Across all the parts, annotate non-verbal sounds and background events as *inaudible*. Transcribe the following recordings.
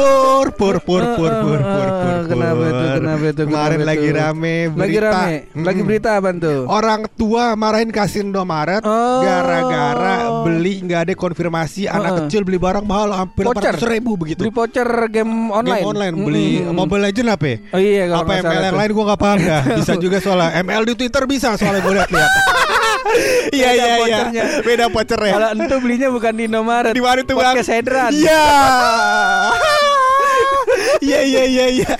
Pur, pur, pur, pur, pur, pur, pur, Kenapa pur. tuh? Kenapa tuh? Kemarin Kenapa lagi rame berita. Lagi rame. Lagi berita apa tuh? Orang tua marahin kasih Indomaret Oh. gara-gara beli nggak ada konfirmasi anak Uh-uh. kecil beli barang mahal hampir Voucher. 400 ribu begitu. Beli voucher game online. Game online beli. Mobile Legend apa? ya? Oh iya kalau apa nggak ML yang lain gue gak paham dah *laughs* Bisa juga soalnya ML di Twitter bisa soalnya gue liat-liat *laughs* Iya iya iya vouchernya. Beda vouchernya Kalau itu belinya bukan di Indomaret. Di mana tuh bang? Podcast Hedran. Iya *laughs* Iya iya iya iya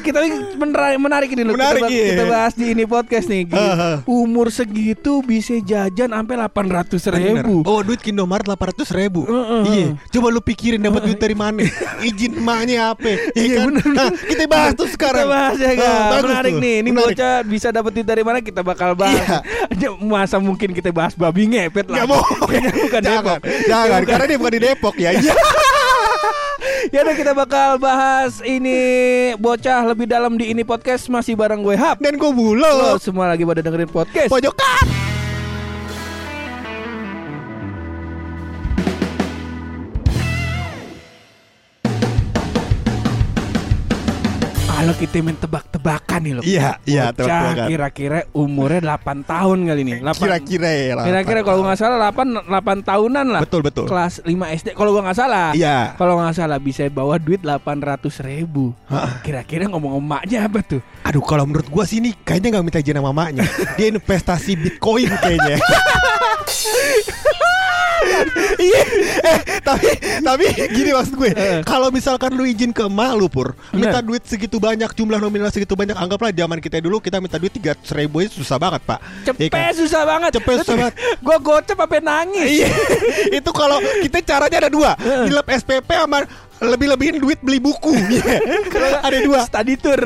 kita menarik, menarik ini loh. Menarik, kita, iya. kita bahas di ini podcast nih. Gini, Uh-huh. Umur segitu bisa jajan sampai 800 ribu. Oh duit ke Indomaret 800 ribu Uh-uh. Iya Coba lu pikirin dapat duit dari mana Izin emaknya apa Iya Iya, kan bener. Nah kita bahas tuh sekarang Kita bahas ya kan. Menarik tuh. nih. Ini Menarik. bocah bisa dapat duit dari mana kita bakal bahas. Masa mungkin kita bahas babi ngepet lah. Gak mau bukan Jangan Depok. Jangan Karena dia bukan di Depok ya Iya *laughs* Ya udah kita bakal bahas ini bocah lebih dalam di ini podcast masih bareng gue Hap. Dan gue Lo bulo semua lagi pada dengerin podcast. Pojokan Kalau kita main tebak-tebakan nih loh. Iya, iya, tebak-tebakan. kira-kira umurnya 8 tahun kali ini. 8 Kira-kira ya. Kira-kira kalau nggak salah 8 8 tahunan lah. Betul betul Kelas 5 SD kalau gua nggak salah. Iya Kalau nggak salah bisa bawa duit 800 ribu. Kira-kira ngomong emaknya apa tuh? Aduh kalau menurut gua sih ini kayaknya nggak minta izin sama mamanya *laughs* Dia investasi bitcoin kayaknya *laughs* Iya, eh tapi tapi gini maksud gue, Eh. kalau misalkan lu izin ke emak lu pur, minta duit segitu banyak, jumlah nominal segitu banyak, anggaplah zaman kita dulu kita minta duit tiga ribu itu susah banget pak. Cepet kan? susah banget. Cepet susah banget. *laughs* Gua gocap sampai nangis. Iya, *laughs* itu kalau kita caranya ada dua, nilep SPP sama lebih-lebihin duit beli buku. *laughs* Iya. ada dua. Study tour.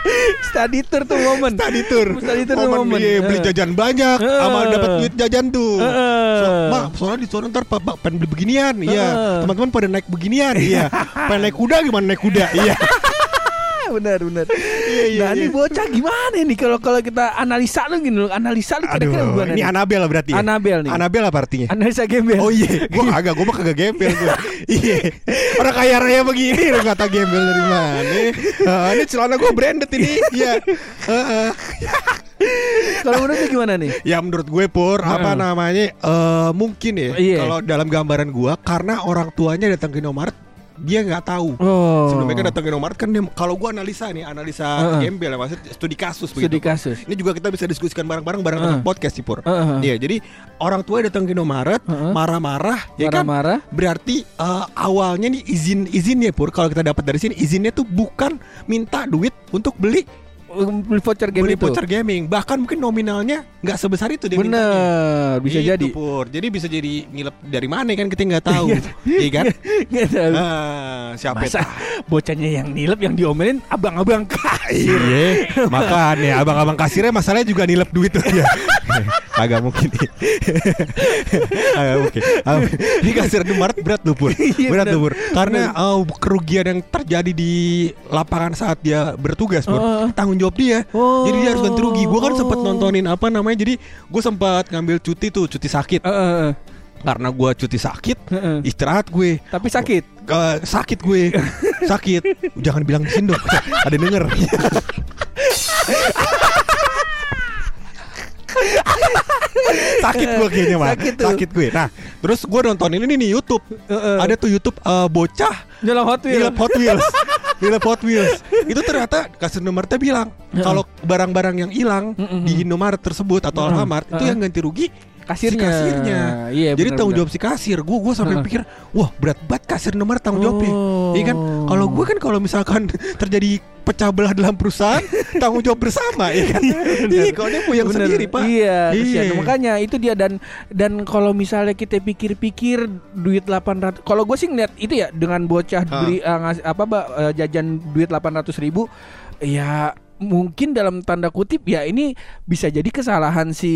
*laughs* Study tour tuh momen. Study tour, Study tour Momen momen. dia beli Eh. jajan banyak, sama Eh. dapat duit jajan tuh. Eh. So, mak, soalnya di sana ntar pak, pengen beli beginian, iya. Eh. Teman-teman pada naik beginian, iya. *laughs* pengen naik kuda gimana naik kuda, iya. *laughs* benar benar. iya, nah iya. ini bocah gimana nih kalau kalau kita analisa lu gini loh, analisa lu kira-kira gimana ini? Anabel berarti. ya? Anabel nih. Anabel apa artinya? Analisa gembel. Oh iya, gua agak, gua mah kagak gembel gua. *laughs* Iya, orang kaya raya begini lu kata gembel dari mana? Ah, ini celana gua branded ini, iya. Heeh. *laughs* Kalau menurut lu gimana nih? Ya menurut gue pur apa Heeh. namanya eh mungkin ya Iya. kalau dalam gambaran gua karena orang tuanya datang ke Indomaret dia nggak tahu. Oh. Sebelum mereka datang ke Indomaret kan dia, kalau gua analisa nih analisa Heeh. gembel ya maksudnya studi kasus Studi begitu. kasus. Ini juga kita bisa diskusikan bareng-bareng bareng dengan podcast sih pur. Iya, jadi orang tua datang ke Indomaret Heeh. marah-marah ya kan Marah-marah. Berarti eh, awalnya nih izin izinnya pur kalau kita dapat dari sini izinnya tuh bukan minta duit untuk beli Beli voucher game beli itu. voucher gaming bahkan mungkin nominalnya nggak sebesar itu dia mintanya. Bener, bisa Gitu, jadi. pur jadi bisa jadi ngilep dari mana kan kita nggak tahu *laughs* iya kan Nggak tahu. Ah, siapa Masa bocahnya yang nilep yang diomelin abang-abang kasir. Iya, makanya abang-abang kasirnya masalahnya juga nilep duit tuh ya. *laughs* Agak mungkin. Agak mungkin. Ah, Ini kasir di Maret berat tuh pur. Iya, Berat tuh pur. Karena oh, kerugian yang terjadi di lapangan saat dia bertugas pur. Oh. Tanggung jawab dia. Oh. Jadi dia harus ganti rugi. Gue kan sempat nontonin apa namanya. Jadi gue sempat ngambil cuti tuh, cuti sakit. Heeh, heeh. Karena gue cuti sakit, Heeh. istirahat gue. Tapi sakit. Eh, sakit gue *laughs* sakit jangan bilang di sini dong *laughs* ada denger *laughs* sakit gue kayaknya mah Sakit sakit, gue nah terus gue nontonin ini nih YouTube Heeh. ada tuh YouTube eh, bocah Nyelam Hot Wheels. Hot Wheels nilep Hot Wheels. Itu ternyata kasir Indomaretnya bilang kalau barang-barang yang hilang di Indomaret tersebut atau. Alfamart itu yang ganti rugi Kasirnya. si kasirnya. Iya, Jadi benar, tanggung jawab si kasir. Gue gue sampai Heeh. pikir, wah berat banget kasir nomor tanggung jawabnya. Oh. Iya kan? Kalau gue kan kalau misalkan *laughs* terjadi pecah belah dalam perusahaan, *laughs* tanggung jawab bersama, ya kan? Iya, kalau dia puyeng Bener. sendiri pak. Iya. Iya. makanya itu dia dan dan kalau misalnya kita pikir-pikir duit 800 kalau gue sih ngeliat itu ya dengan bocah beli eh, ngas- apa Mbak, eh, jajan duit 800 ribu ya mungkin dalam tanda kutip ya ini bisa jadi kesalahan si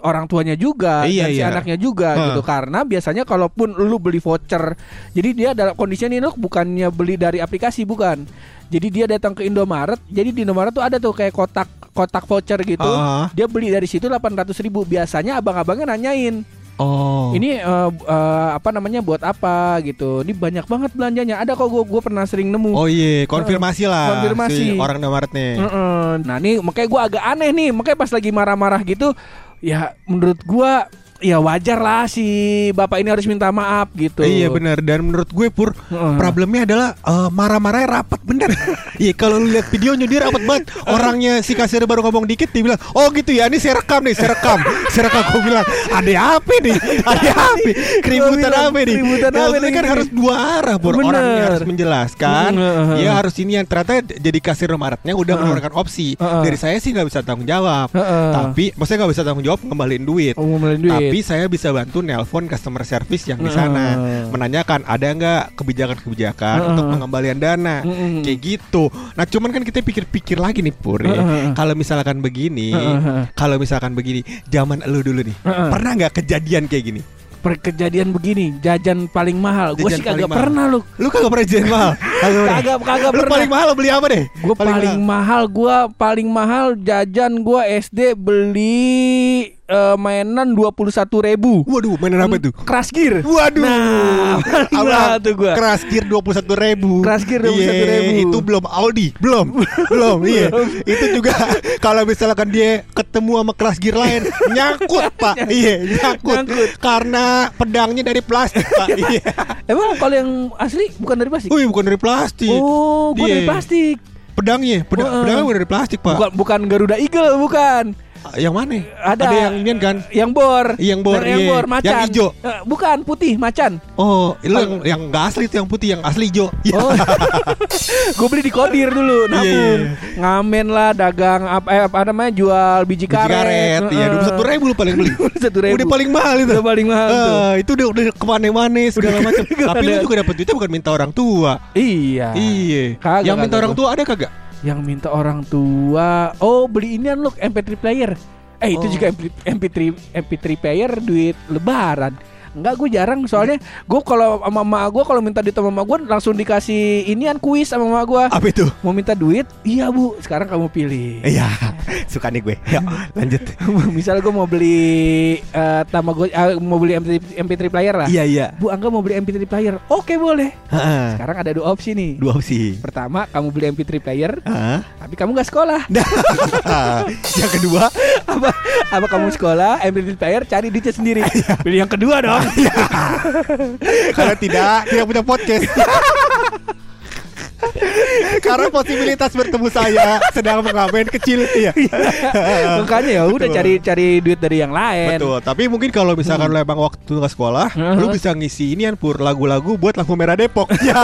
orang tuanya juga Iya, dan si iya. anaknya juga Hah. gitu karena biasanya kalaupun lu beli voucher jadi dia dalam kondisinya nih lu bukannya beli dari aplikasi bukan jadi dia datang ke Indomaret jadi di Indomaret tuh ada tuh kayak kotak kotak voucher gitu Ah. dia beli dari situ 800.000 ribu biasanya abang-abangnya nanyain Oh. ini eh, eh, apa namanya buat apa gitu ini banyak banget belanjanya ada kok gue gue pernah sering nemu Oh iya, konfirmasi lah. Konfirmasi. si orang Indomaretnya. Heeh. Nah nih makanya gue agak aneh nih Makanya pas lagi marah-marah gitu Ya menurut gua Ya wajar lah si bapak ini harus minta maaf gitu Iya benar dan menurut gue pur problemnya adalah eh, marah-marahnya rapat bener. *laughs* Iya kalau lu lihat videonya dia rapat banget. Orangnya si kasir baru ngomong dikit dia bilang, "Oh gitu ya, ini saya rekam nih, saya rekam." saya *laughs* rekam gue bilang, "Ada apa nih? Ada apa? Keributan apa nih?" keributan apa nih? kan harus dua arah, Pur. Bener. Orangnya harus menjelaskan. Heeh. Ya harus ini yang ternyata jadi kasir Indomaretnya udah Heeh. mengeluarkan opsi. Dari saya sih nggak bisa tanggung jawab. Tapi maksudnya nggak bisa tanggung jawab ngembaliin duit. Oh, ngembaliin duit. Tapi saya bisa bantu nelpon customer service yang di sana Heeh. menanyakan ada nggak kebijakan-kebijakan Heeh. untuk pengembalian dana Mm-mm. kayak gitu. Nah cuman kan kita pikir-pikir lagi nih Pur ya. Kalau misalkan begini, Heeh. kalau misalkan begini, zaman lu dulu nih, Heeh. pernah nggak kejadian kayak gini? Per kejadian begini Jajan paling mahal Gue sih kagak paling mahal. pernah lu Lu kagak pernah jajan mahal? *laughs* Kagak pernah. Kagak kagak Lu pernah paling mahal beli apa deh? Gue paling, mahal Gue paling mahal Jajan gue SD beli eh, Mainan 21 ribu Waduh, mainan apa tuh? Crash Gear Waduh, Nah, mahal tuh gua. Crash Gear dua puluh satu ribu. Crash Gear 21.000. Itu belum Audi, belum, *laughs* belum. Iya, itu juga *laughs* kalau misalkan dia ketemu sama Crash Gear lain, *laughs* nyangkut pak. Iya, nyangkut. Nyangkut. Karena pedangnya dari plastik pak. Iya. Emang kalau yang asli bukan dari plastik? Wih, bukan dari plastik. Oh, gue Iya. dari plastik. Pedangnya, pedang, Heeh. pedangnya bukan dari plastik pak. Bukan bukan Garuda Eagle, bukan. Yang mana? Ada. yang ini kan? Yang bor. Yang bor, yang iya. bor macan. Yang hijau. Eh, bukan putih macan. Oh, lu yang yang nggak asli itu yang putih, yang asli hijau. Iya. *laughs* Oh. gue beli di Kodir dulu, nabung. Iya, Ngamen lah dagang apa eh, apa namanya jual biji Biji karet. karet, iya dua satu ribu lu paling beli. *laughs* Satu ribu. Udah paling mahal itu. Udah paling mahal tuh. Ah, itu udah udah ke mana-mana segala *laughs* macam. Tapi lu ada. juga dapat duitnya bukan minta orang tua. Iya. Iya. Kagak, yang minta orang tua ada kagak? Yang minta orang tua, oh beli inian loh MP3 player. Eh itu Oh. juga MP, MP3 MP3 player duit lebaran. Enggak gue jarang soalnya gue kalau sama emak gue kalau minta duit sama emak gue langsung dikasih inian kuis sama emak gue. Apa itu? Mau minta duit? Iya bu. Sekarang kamu pilih. Iya, *laughs* suka nih gue. *laughs* Ya, lanjut. *laughs* Misal gue mau beli uh, Tamagotchi, ah, mau beli MP3, MP3 player lah. Iya, iya. Bu Angga mau beli MP3 player. Oke boleh. Heeh. Sekarang ada dua opsi nih. Dua opsi. Pertama kamu beli MP3 player, Hah? tapi kamu nggak sekolah. yang kedua, apa apa kamu sekolah MP3 player cari duitnya sendiri pilih yang kedua dong kalau *laughs* tidak tidak punya podcast. *laughs* Karena posibilitas bertemu saya sedang mengamen kecil iya. makanya ya udah cari cari duit dari yang lain Betul, tapi mungkin kalau misalkan lo emang waktu ke sekolah, Hmm. lu bisa ngisi ini pur lagu-lagu buat lampu merah Depok. *laughs* Ya.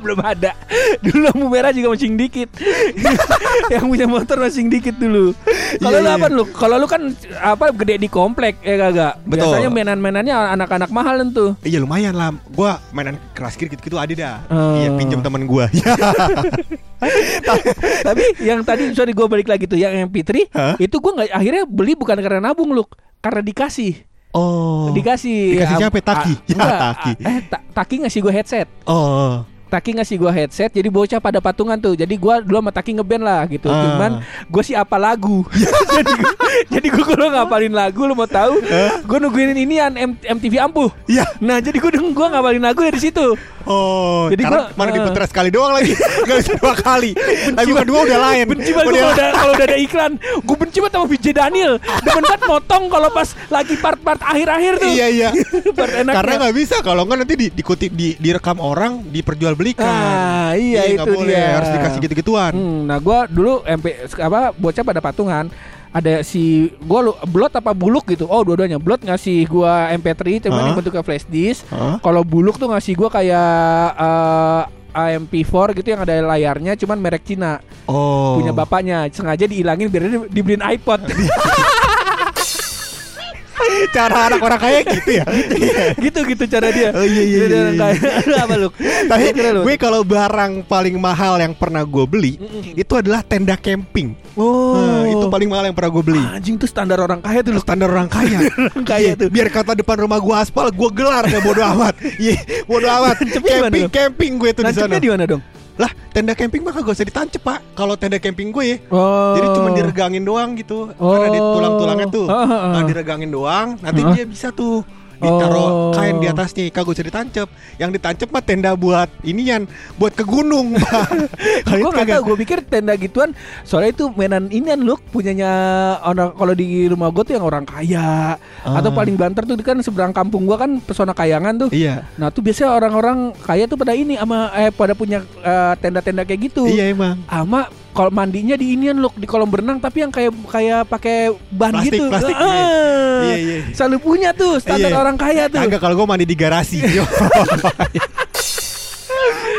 Belum ada *laughs* dulu lampu merah juga masih dikit *laughs* yang punya motor masih dikit dulu kalau Iya, lu iya. apa lu kalau lu kan apa gede di komplek ya kagak Betul. biasanya mainan-mainannya anak-anak mahal tuh Iya lumayan lah. Gua mainan keras kir gitu-gitu ada dah. Oh. Iya pinjam teman gua. *laughs* Ya. tapi yang tadi sorry gue balik lagi tuh yang MP3 Hah? itu gue nggak akhirnya beli bukan karena nabung lu karena dikasih Oh. dikasih Dikasih am- siapa? Taki? Ya, Taki. eh ta- taki ngasih gue headset Oh. Taki ngasih gua headset jadi bocah pada patungan tuh jadi gua dulu sama Taki ngeband lah gitu Ah. cuman gue sih apa lagu *laughs* jadi gua, jadi gua kalau ngapalin lagu lu mau tahu gue nungguin inian M- MTV ampuh Iya. nah jadi gua gua ngapalin lagu ya di situ Oh. Jadi gua- mana eh. diputar sekali doang lagi. *laughs* Gak bisa dua kali. Lagu kedua udah lain. benci banget gua Udah kalau udah, kalau udah ada iklan gue benci banget sama VJ Daniel demen banget motong kalau pas lagi part-part akhir-akhir tuh Iya iya. *laughs* Karena nggak bisa kalau nggak nanti di, dikutip di direkam orang diperjualbelikan. Ah, iya, nggak itu boleh. dia. Harus dikasih gitu-gituan. Hmm, nah gua dulu MP apa bocah pada patungan ada si gua lu blot apa buluk gitu. Oh, dua-duanya. Blot ngasih gua MP3 cuman Hah? yang bentuknya flash disk. Hah? Kalau buluk tuh ngasih gua kayak eh, AMP4 gitu yang ada layarnya cuman merek Cina Oh. punya bapaknya sengaja dihilangin biar dia dibeliin iPod *laughs* *laughs* Cara anak orang kaya gitu ya. *laughs* gitu gitu cara dia. Oh, iya, iya, iya, orang iya. kaya. *laughs* Apa lu? Tapi gue kalau barang paling mahal yang pernah gue beli itu adalah tenda camping. Oh. Nah, itu paling mahal yang pernah gue beli. anjing tuh standar orang kaya tuh. Standar orang kaya. Orang kaya Iya, tuh. Biar kata depan rumah gue aspal, gue gelar ya bodo amat. Iya, bodo amat. Camping, camping gue tuh di sana. Di mana dong? Lah, tenda camping mah kagak usah ditancep, Pak. Kalau tenda camping gue ya, Oh. Jadi cuma diregangin doang gitu. Oh. Kan ada tulang-tulangnya tuh. Ah. Nah, diregangin doang. Nanti Ah. dia bisa tuh ditaruh Oh. kain di atasnya kagak usah ditancep. Yang ditancep mah tenda buat inian, buat ke gunung. *laughs* Gue nggak tahu, gue pikir tenda gituan soalnya itu mainan inian loh punyanya orang kalau di rumah gue tuh yang orang kaya Ah. atau paling banter tuh kan seberang kampung gue kan pesona kayangan tuh. Iya. Nah tuh biasanya orang-orang kaya tuh pada ini sama eh pada punya eh, tenda-tenda kayak gitu. Iya emang. Sama kalau mandinya di inian loh di kolam berenang tapi yang kayak kayak pakai ban Plastik, gitu. plastik, Ah. iya. Iya, iya. Selalu punya tuh standar Iya. orang kaya tuh. Kagak kalau gue mandi di garasi. *laughs* Yo.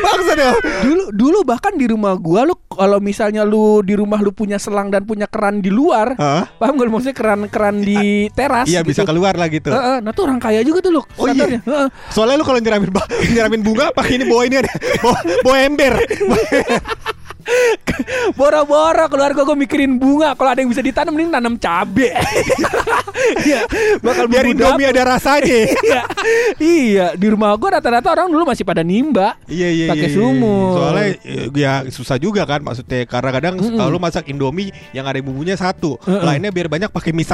Bangsa deh. Dulu dulu bahkan di rumah gua lu kalau misalnya lu di rumah lu punya selang dan punya keran di luar, Hah? paham gak lu maksudnya keran-keran di *laughs* teras Iya gitu. bisa keluar lah gitu. Heeh, nah tuh orang kaya juga tuh lu. Oh, iya? Heeh. Soalnya lu kalau nyiramin *laughs* nyiramin bunga pakai ini bawa ini ada bawa, bawa ember. Boro-boro keluarga gua mikirin bunga kalau ada yang bisa ditanam mending tanam cabe. *laughs* Iya, bakal Biar Indomie dapur. ada rasanya. *laughs* Iya, iya di rumah gua rata-rata orang dulu masih pada nimba. Iya iya Pakai iya, iya. sumur. Soalnya ya susah juga kan maksudnya karena kadang kalau lu masak Indomie yang ada bumbunya satu, lainnya biar banyak pakai mie *laughs*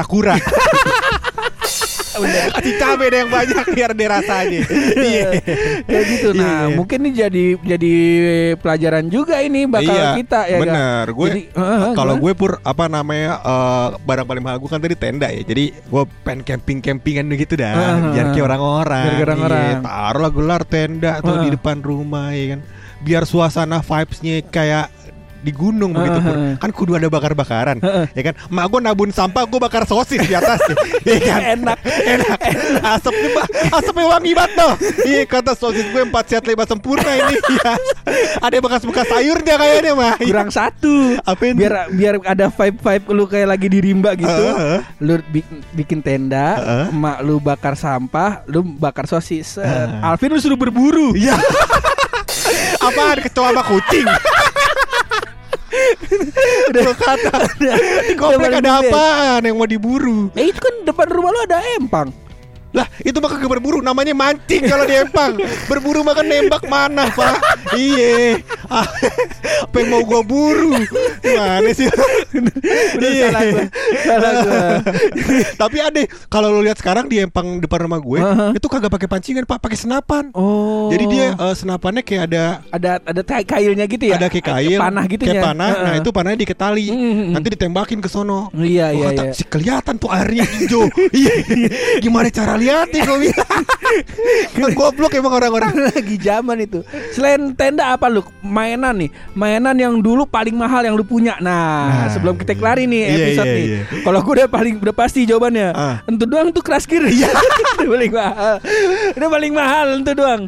sakura. Kasih cabai deh yang banyak biar ada rasanya. *laughs* Iya. Kayak gitu. Nah, iya. mungkin ini jadi jadi pelajaran juga ini bakal iya, kita ya kan? bener. Gue heeh, kalau gue pur apa namanya eh, barang paling mahal gue kan tadi tenda ya. Jadi gue pengen camping campingan gitu dah. Heeh, biar kayak orang-orang. Biar orang-orang. Iya, taruhlah gelar tenda tuh Heeh. di depan rumah ya kan. Biar suasana vibesnya kayak di gunung begitu Pur. Heeh. kan kudu ada bakar-bakaran Heeh. ya kan mak gue nabun sampah gue bakar sosis di atas ya *laughs* kan Enak. enak asapnya Pak. asapnya wangi banget tuh iya kata sosis gue empat sehat lima sempurna ini *laughs* Iya. ada bekas-bekas sayurnya kayaknya mah kurang satu. Apaan tuh? biar biar ada vibe vibe lu kayak lagi di rimba gitu. Heeh. Lu bi- bikin tenda, Heeh. emak lu bakar sampah, lu bakar sosis. Heeh. Alvin lu suruh berburu. Iya. *laughs* Apaan kecoa sama kucing? Lo kata di komplek Udah ada apaan yang mau diburu? Eh itu kan depan rumah lu ada empang. Lah itu mah kagak berburu namanya mancing kalau di Empang. Berburu mah kan nembak mana, Pak? Iya. Ah, Apa yang mau gua buru? Mana sih? Iya. Tapi ada kalau lu lihat sekarang di Empang depan rumah gue, itu kagak pakai pancingan, Pak, pakai senapan. Oh. Jadi dia eh, senapannya kayak ada ada ada kailnya gitu ya. ada kayak kail, panah gitu kayak ya. panah. Nah itu panahnya dikit tali, Mm-mm. nanti ditembakin ke sono. Iya iya iya. "Si kelihatan tuh airnya hijau. Iya. Gimana cara lihatnya gue bilang. *laughs* Kan goblok emang orang-orang. lagi zaman itu. Selain tenda apa lu? Mainan nih. Mainan yang dulu paling mahal yang lu punya. Nah, Nah. sebelum kita kelari nih Iya, episode iya, nih. iya. Kalau gue udah paling udah pasti jawabannya. Ah. Entu doang tuh keras gear. Iya. *laughs* paling mahal. Udah paling mahal entu doang.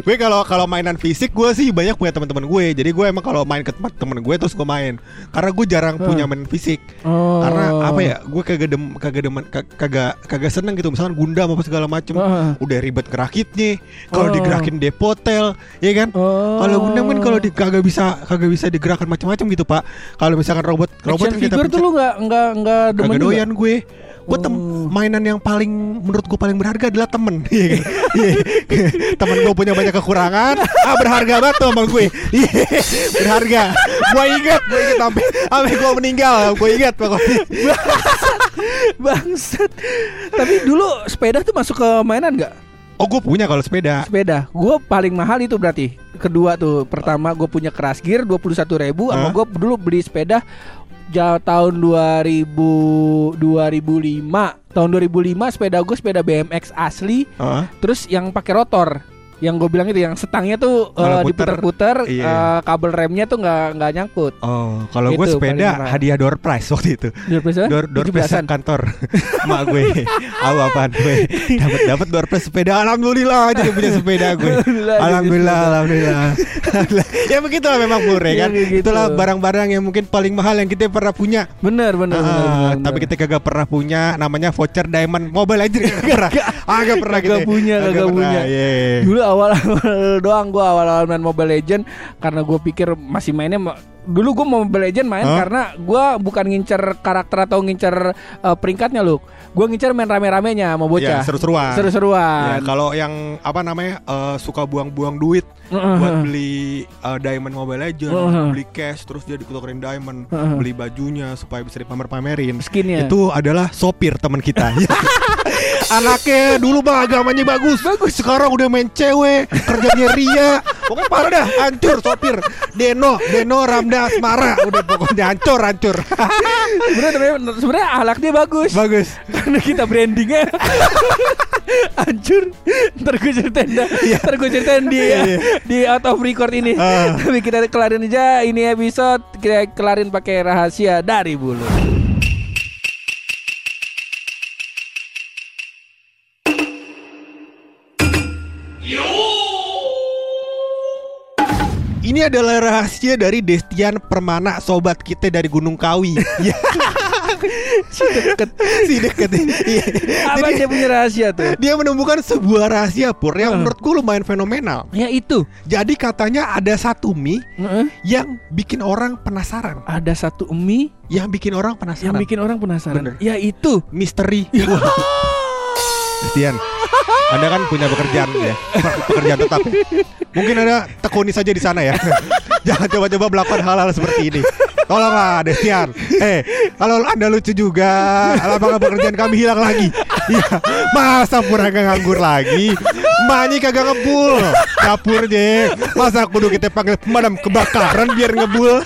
gue kalau kalau mainan fisik gue sih banyak punya teman-teman gue. Jadi gue emang kalau main ke tempat temen gue terus gue main. Karena gue jarang punya main fisik. Oh. Karena apa ya? Gue kagak dem kagak demen ka- kagak kagak seneng gitu. Misalkan Gundam apa segala macem. Ah. Udah ribet ngerakitnya. Kalau Oh. digerakin depotel, ya kan? Oh. Kalau Gundam kan kalau kagak bisa kagak bisa digerakkan macam-macam gitu pak. Kalau misalkan robot robot Action kan kita figure tuh pencet- lu nggak nggak nggak demen doyan gue Gue tem Oh. mainan yang paling menurut gue paling berharga adalah temen *laughs* Iya? Iya. Temen gue punya banyak kekurangan Ah berharga banget tuh sama gue Iya Berharga Gue ingat Gue ingat sampai Sampai gue meninggal Gue ingat pokoknya Bangsat. Tapi dulu sepeda tuh masuk ke mainan nggak? Oh gue punya kalau sepeda Sepeda. Gue paling mahal itu berarti. Kedua tuh. Pertama gue punya keras gear 21.000 ribu. Sama Hah? gue dulu beli sepeda tahun 2000 2005. Tahun 2005 sepeda gue sepeda BMX asli. Heeh. Terus yang pakai rotor. Yang gue bilang itu yang setangnya tuh puter, diputer-puter, iya. eh, kabel remnya tuh nggak nggak nyangkut. Oh, kalau gue Itu paling sepeda murah. hadiah door prize waktu itu. Door prize apa? Door door prize 17-an. kantor *laughs* mak gue. Aku apaan gue? Dapat dapat door prize sepeda. Alhamdulillah jadi punya sepeda gue. *laughs* Alhamdulillah, alhamdulillah, *laughs* ya begitulah memang Pur ya kan. Ya, gitu. Itulah barang-barang yang mungkin paling mahal yang kita pernah punya. Bener bener. Ah, bener, bener, tapi kita kagak pernah punya namanya voucher Diamond Mobile Legends kagak pernah. Ah, kagak pernah kita. punya, kagak punya. iya. Dulu awal-awal *laughs* doang gue awal-awal main Mobile Legend karena gue pikir masih mainnya ma- dulu gue Mobile Legend main Hah? karena gue bukan ngincer karakter atau ngincer uh, peringkatnya lu. Gue ngincer main rame-ramenya sama bocah. Ya, seru-seruan. Ya, Seru-seruan. kalau yang apa namanya eh, suka buang-buang duit Heeh. buat beli uh, Diamond Mobile Legends, Heeh. beli cash terus dia ditukerin diamond, Heeh. beli bajunya supaya bisa dipamer-pamerin. Skinnya. Itu adalah sopir teman kita. *laughs* *laughs* Anaknya dulu mah agamanya bagus. Bagus. Sekarang udah main cewek, kerjanya ria. Pokoknya parah dah, hancur sopir. Deno, Deno Ramda Asmara. Udah pokoknya hancur, hancur. *laughs* sebenarnya sebenarnya ahlak dia bagus. bagus. karena kita brandingnya *laughs* hancur ntar gue ceritain dah ntar gue ceritain di di out of record ini Ah. tapi kita kelarin aja ini episode kita kelarin pakai rahasia dari bulu Ini adalah rahasia dari Destian Permana sobat kita dari Gunung Kawi. *laughs* Ya. si deket, si deket. Iya. apa Jadi, dia punya rahasia tuh dia menemukan sebuah rahasia pur yang Ah. menurutku lumayan fenomenal. ya itu Jadi katanya ada satu mie Heeh. yang bikin orang penasaran, ada satu mie yang bikin orang yang penasaran. bikin orang penasaran Bener. ya itu misteri. *laughs* Wah. Anda kan punya pekerjaan ya, pe- pekerjaan tetap. Ya. Mungkin Anda tekuni saja di sana ya. *laughs* Jangan coba-coba melakukan hal-hal seperti ini. Tolonglah Destian. Eh, kalau Anda lucu juga, apakah pekerjaan kami hilang lagi? Iya, masa pura gak nganggur lagi? Maknya kagak ngebul Dapur je Masa kudu kita panggil pemadam kebakaran biar ngebul